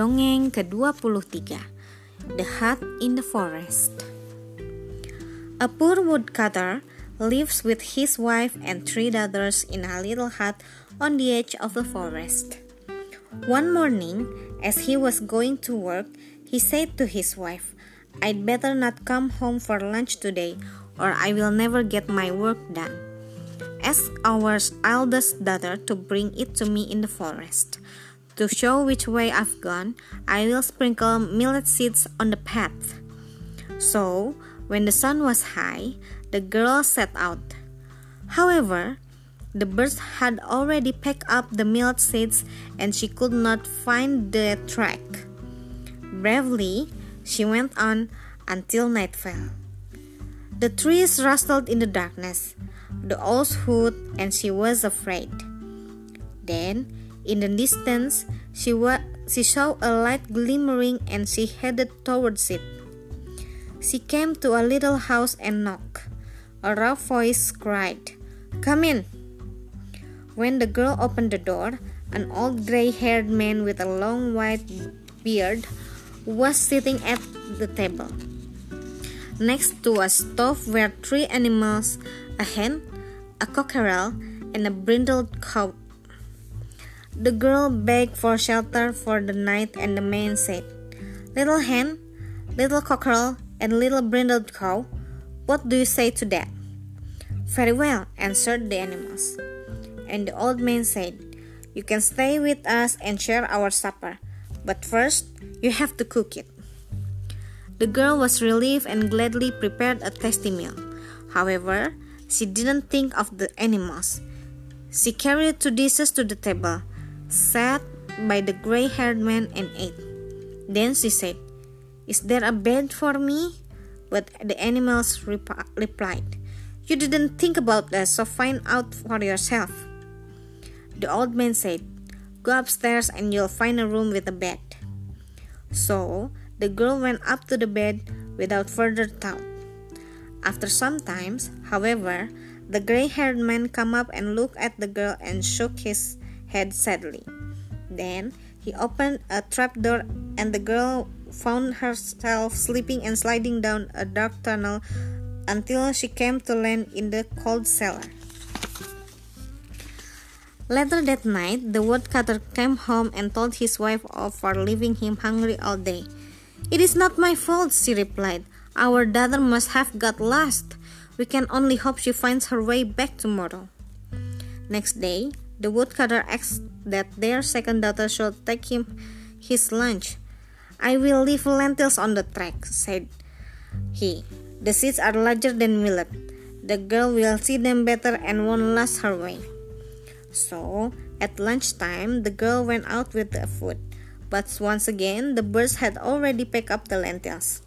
Dongeng ke-23 The Hut in the Forest A poor woodcutter lives with his wife and three daughters in a little hut on the edge of the forest. One morning, as he was going to work, he said to his wife, I'd better not come home for lunch today, or I will never get my work done. Ask our eldest daughter to bring it to me in the forest. To show which way I've gone, I will sprinkle millet seeds on the path. So, when the sun was high, the girl set out. However, the birds had already picked up the millet seeds and she could not find the track. Bravely, she went on until night fell. The trees rustled in the darkness. The owls hooted and she was afraid. Then, in the distance, she, wa- she saw a light glimmering and she headed towards it. She came to a little house and knocked. A rough voice cried, Come in! When the girl opened the door, an old gray haired man with a long white beard was sitting at the table. Next to a stove were three animals a hen, a cockerel, and a brindled cow the girl begged for shelter for the night, and the man said, Little hen, little cockerel, and little brindled cow, what do you say to that? Very well, answered the animals. And the old man said, You can stay with us and share our supper, but first you have to cook it. The girl was relieved and gladly prepared a tasty meal. However, she didn't think of the animals. She carried two dishes to the table sat by the gray haired man and ate. Then she said, Is there a bed for me? But the animals rep- replied, You didn't think about that, so find out for yourself. The old man said, Go upstairs and you'll find a room with a bed. So the girl went up to the bed without further thought. After some time, however, the gray haired man came up and looked at the girl and shook his head sadly. Then he opened a trapdoor, and the girl found herself slipping and sliding down a dark tunnel until she came to land in the cold cellar. Later that night, the woodcutter came home and told his wife off for leaving him hungry all day. It is not my fault, she replied. Our daughter must have got lost. We can only hope she finds her way back tomorrow. Next day, the woodcutter asked that their second daughter should take him his lunch. I will leave lentils on the track, said he. The seeds are larger than millet. The girl will see them better and won't lose her way. So, at lunchtime, the girl went out with the food. But once again, the birds had already picked up the lentils.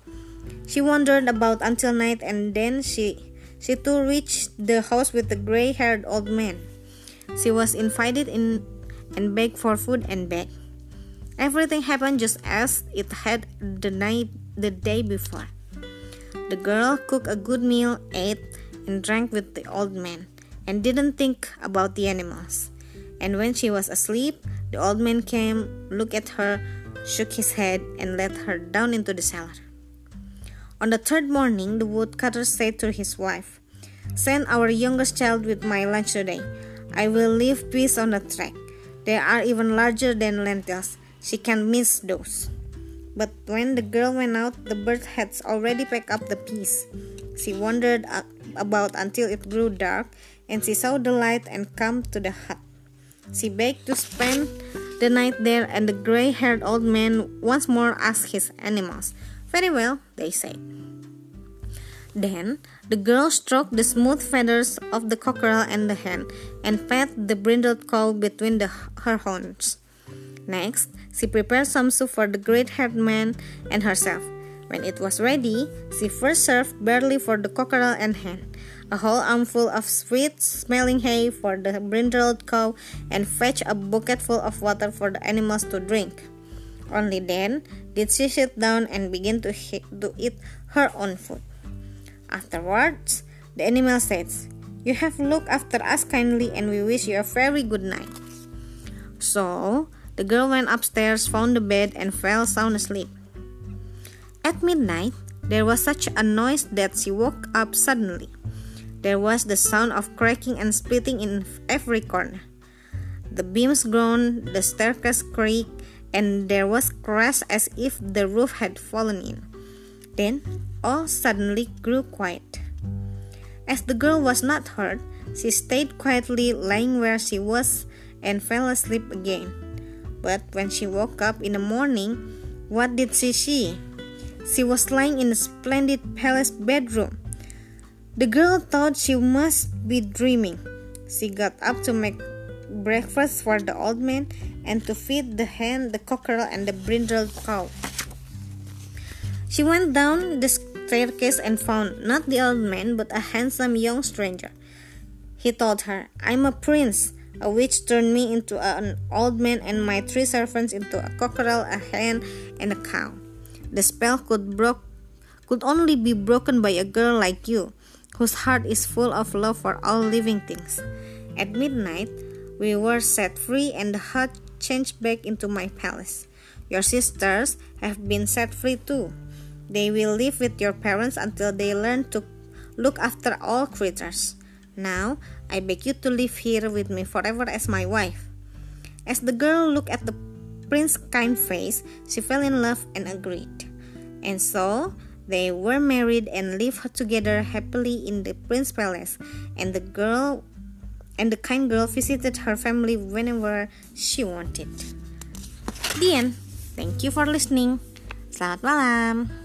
She wandered about until night and then she, she too reached the house with the gray haired old man. She was invited in and begged for food and bed. Everything happened just as it had the night the day before. The girl cooked a good meal, ate, and drank with the old man, and didn't think about the animals. And when she was asleep, the old man came, looked at her, shook his head, and let her down into the cellar. On the third morning, the woodcutter said to his wife, Send our youngest child with my lunch today. I will leave peas on the track. They are even larger than lentils. She can miss those. But when the girl went out, the bird had already packed up the peas. She wandered about until it grew dark, and she saw the light and come to the hut. She begged to spend the night there, and the gray haired old man once more asked his animals. Very well, they said. Then the girl stroked the smooth feathers of the cockerel and the hen, and pat the brindled cow between the, her horns. Next, she prepared some soup for the great haired man and herself. When it was ready, she first served barley for the cockerel and hen, a whole armful of sweet smelling hay for the brindled cow, and fetched a bucketful of water for the animals to drink. Only then did she sit down and begin to, to eat her own food. Afterwards, the animal says, You have looked after us kindly, and we wish you a very good night. So, The girl went upstairs, found the bed, and fell sound asleep. At midnight, there was such a noise that she woke up suddenly. There was the sound of cracking and splitting in every corner. The beams groaned, the staircase creaked, and there was crash as if the roof had fallen in. Then all suddenly grew quiet. As the girl was not hurt, she stayed quietly lying where she was and fell asleep again. But when she woke up in the morning, what did she see? She was lying in a splendid palace bedroom. The girl thought she must be dreaming. She got up to make breakfast for the old man and to feed the hen, the cockerel, and the brindled cow. She went down the staircase and found not the old man but a handsome young stranger. He told her, I'm a prince. A witch turned me into an old man and my three servants into a cockerel, a hen, and a cow. The spell could broke could only be broken by a girl like you, whose heart is full of love for all living things. At midnight, we were set free and the hut changed back into my palace. Your sisters have been set free too. They will live with your parents until they learn to look after all creatures. Now, I beg you to live here with me forever as my wife. As the girl looked at the prince's kind face, she fell in love and agreed. And so, they were married and lived together happily in the prince's palace, and the girl and the kind girl visited her family whenever she wanted. The end. Thank you for listening. Selamat malam.